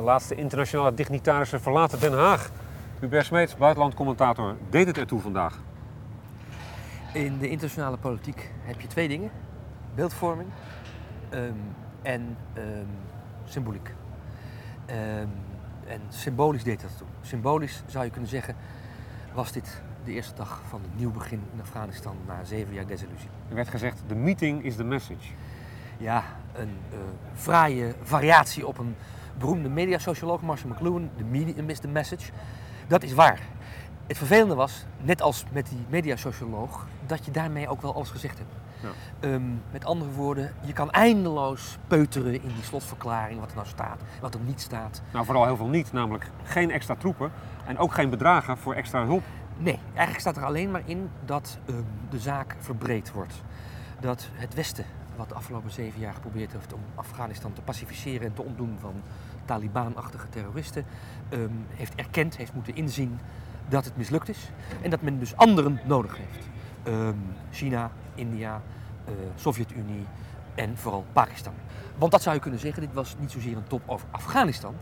laatste internationale dignitarissen verlaten Den Haag. Hubert Smeets, buitenlandcommentator, deed het ertoe vandaag? In de internationale politiek heb je twee dingen: beeldvorming ehm, en ehm, symboliek. Ehm, en symbolisch deed dat toe. Symbolisch zou je kunnen zeggen, was dit de eerste dag van een nieuw begin in Afghanistan na zeven jaar desillusie. Er werd gezegd, the meeting is the message. Ja, een uh, fraaie variatie op een beroemde mediasocioloog, Marshall McLuhan, the medium is the message. Dat is waar. Het vervelende was, net als met die mediasocioloog, dat je daarmee ook wel alles gezegd hebt. Ja. Um, met andere woorden, je kan eindeloos peuteren in die slotverklaring wat er nou staat, wat er niet staat. Nou, vooral heel veel niet, namelijk geen extra troepen en ook geen bedragen voor extra hulp. Nee, eigenlijk staat er alleen maar in dat um, de zaak verbreed wordt. Dat het Westen, wat de afgelopen zeven jaar geprobeerd heeft om Afghanistan te pacificeren en te ontdoen van Taliban-achtige terroristen, um, heeft erkend, heeft moeten inzien dat het mislukt is en dat men dus anderen nodig heeft. Um, China, India, uh, Sovjet-Unie en vooral Pakistan. Want dat zou je kunnen zeggen, dit was niet zozeer een top over Afghanistan,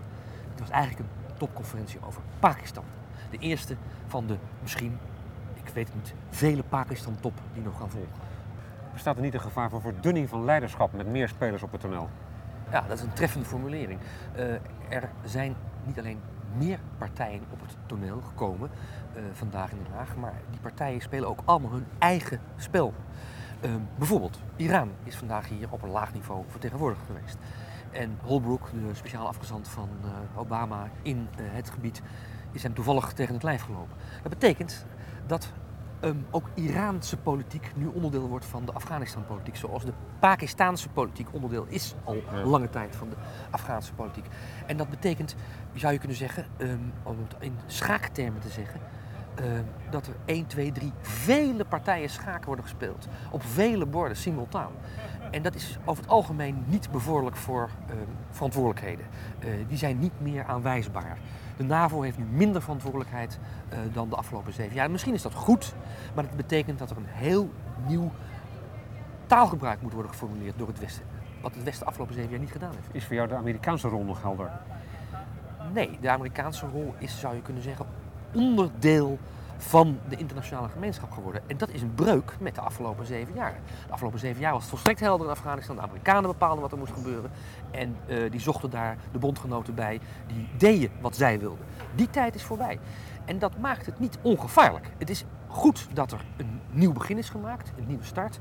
het was eigenlijk een topconferentie over Pakistan. De eerste van de misschien, ik weet het niet, vele Pakistan-top die nog gaan volgen. Bestaat er niet een gevaar voor verdunning van leiderschap met meer spelers op het toneel? Ja, dat is een treffende formulering. Uh, er zijn niet alleen meer partijen op het toneel gekomen uh, vandaag in Den Haag, maar die partijen spelen ook allemaal hun eigen spel. Uh, bijvoorbeeld, Iran is vandaag hier op een laag niveau vertegenwoordigd geweest. En Holbrooke, de speciaal afgezant van Obama in het gebied, is hem toevallig tegen het lijf gelopen. Dat betekent dat um, ook Iraanse politiek nu onderdeel wordt van de Afghanistan-politiek. Zoals de Pakistaanse politiek onderdeel is al lange tijd van de Afghaanse politiek. En dat betekent, zou je kunnen zeggen, um, om het in schaaktermen te zeggen, um, dat er 1, 2, 3 vele partijen schaken worden gespeeld. Op vele borden simultaan. En dat is over het algemeen niet bevorderlijk voor verantwoordelijkheden. Uh, die zijn niet meer aanwijsbaar. De NAVO heeft nu minder verantwoordelijkheid uh, dan de afgelopen zeven jaar. Misschien is dat goed, maar dat betekent dat er een heel nieuw taalgebruik moet worden geformuleerd door het Westen. Wat het Westen de afgelopen zeven jaar niet gedaan heeft. Is voor jou de Amerikaanse rol nog helder? Nee, de Amerikaanse rol is, zou je kunnen zeggen, onderdeel van de internationale gemeenschap geworden. En dat is een breuk met de afgelopen zeven jaar. De afgelopen zeven jaar was het volstrekt helder in Afghanistan. De Amerikanen bepaalden wat er moest gebeuren. En uh, die zochten daar de bondgenoten bij. Die deden wat zij wilden. Die tijd is voorbij. En dat maakt het niet ongevaarlijk. Het is goed dat er een nieuw begin is gemaakt, een nieuwe start.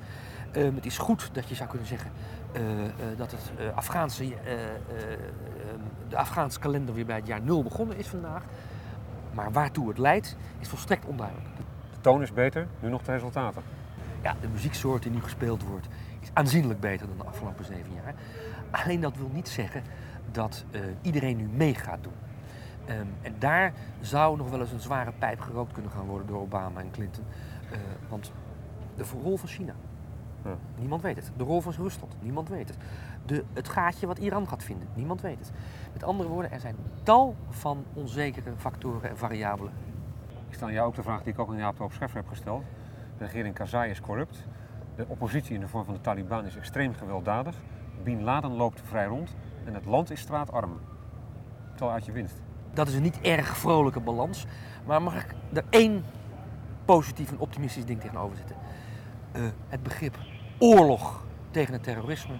Uh, het is goed dat je zou kunnen zeggen uh, dat het Afghaanse, de Afghaanse kalender weer bij het jaar nul begonnen is vandaag. Maar waartoe het leidt, is volstrekt onduidelijk. De toon is beter, nu nog de resultaten. Ja, de muzieksoort die nu gespeeld wordt, is aanzienlijk beter dan de afgelopen zeven jaar. Alleen dat wil niet zeggen dat uh, iedereen nu mee gaat doen. Um, en daar zou nog wel eens een zware pijp gerookt kunnen gaan worden door Obama en Clinton. Uh, want de rol van China, ja. niemand weet het. De rol van Rusland, niemand weet het. De, het gaatje wat Iran gaat vinden, niemand weet het. Met andere woorden, er zijn tal van onzekere factoren en variabelen. Ik stel jou ook de vraag die ik ook aan Jaap Scheffer heb gesteld. De regering Karzai is corrupt. De oppositie in de vorm van de Taliban is extreem gewelddadig. Bin Laden loopt vrij rond en het land is straatarm. Tel uit je winst. Dat is een niet erg vrolijke balans. Maar mag ik er één positief en optimistisch ding tegenover zetten? Uh, het begrip oorlog tegen het terrorisme,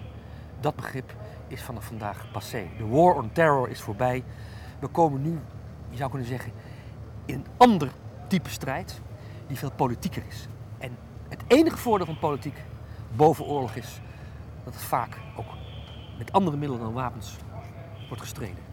dat begrip is vanaf vandaag passé. De war on terror is voorbij. We komen nu, je zou kunnen zeggen, in een ander type strijd die veel politieker is. En het enige voordeel van politiek boven oorlog is dat het vaak ook met andere middelen dan wapens wordt gestreden.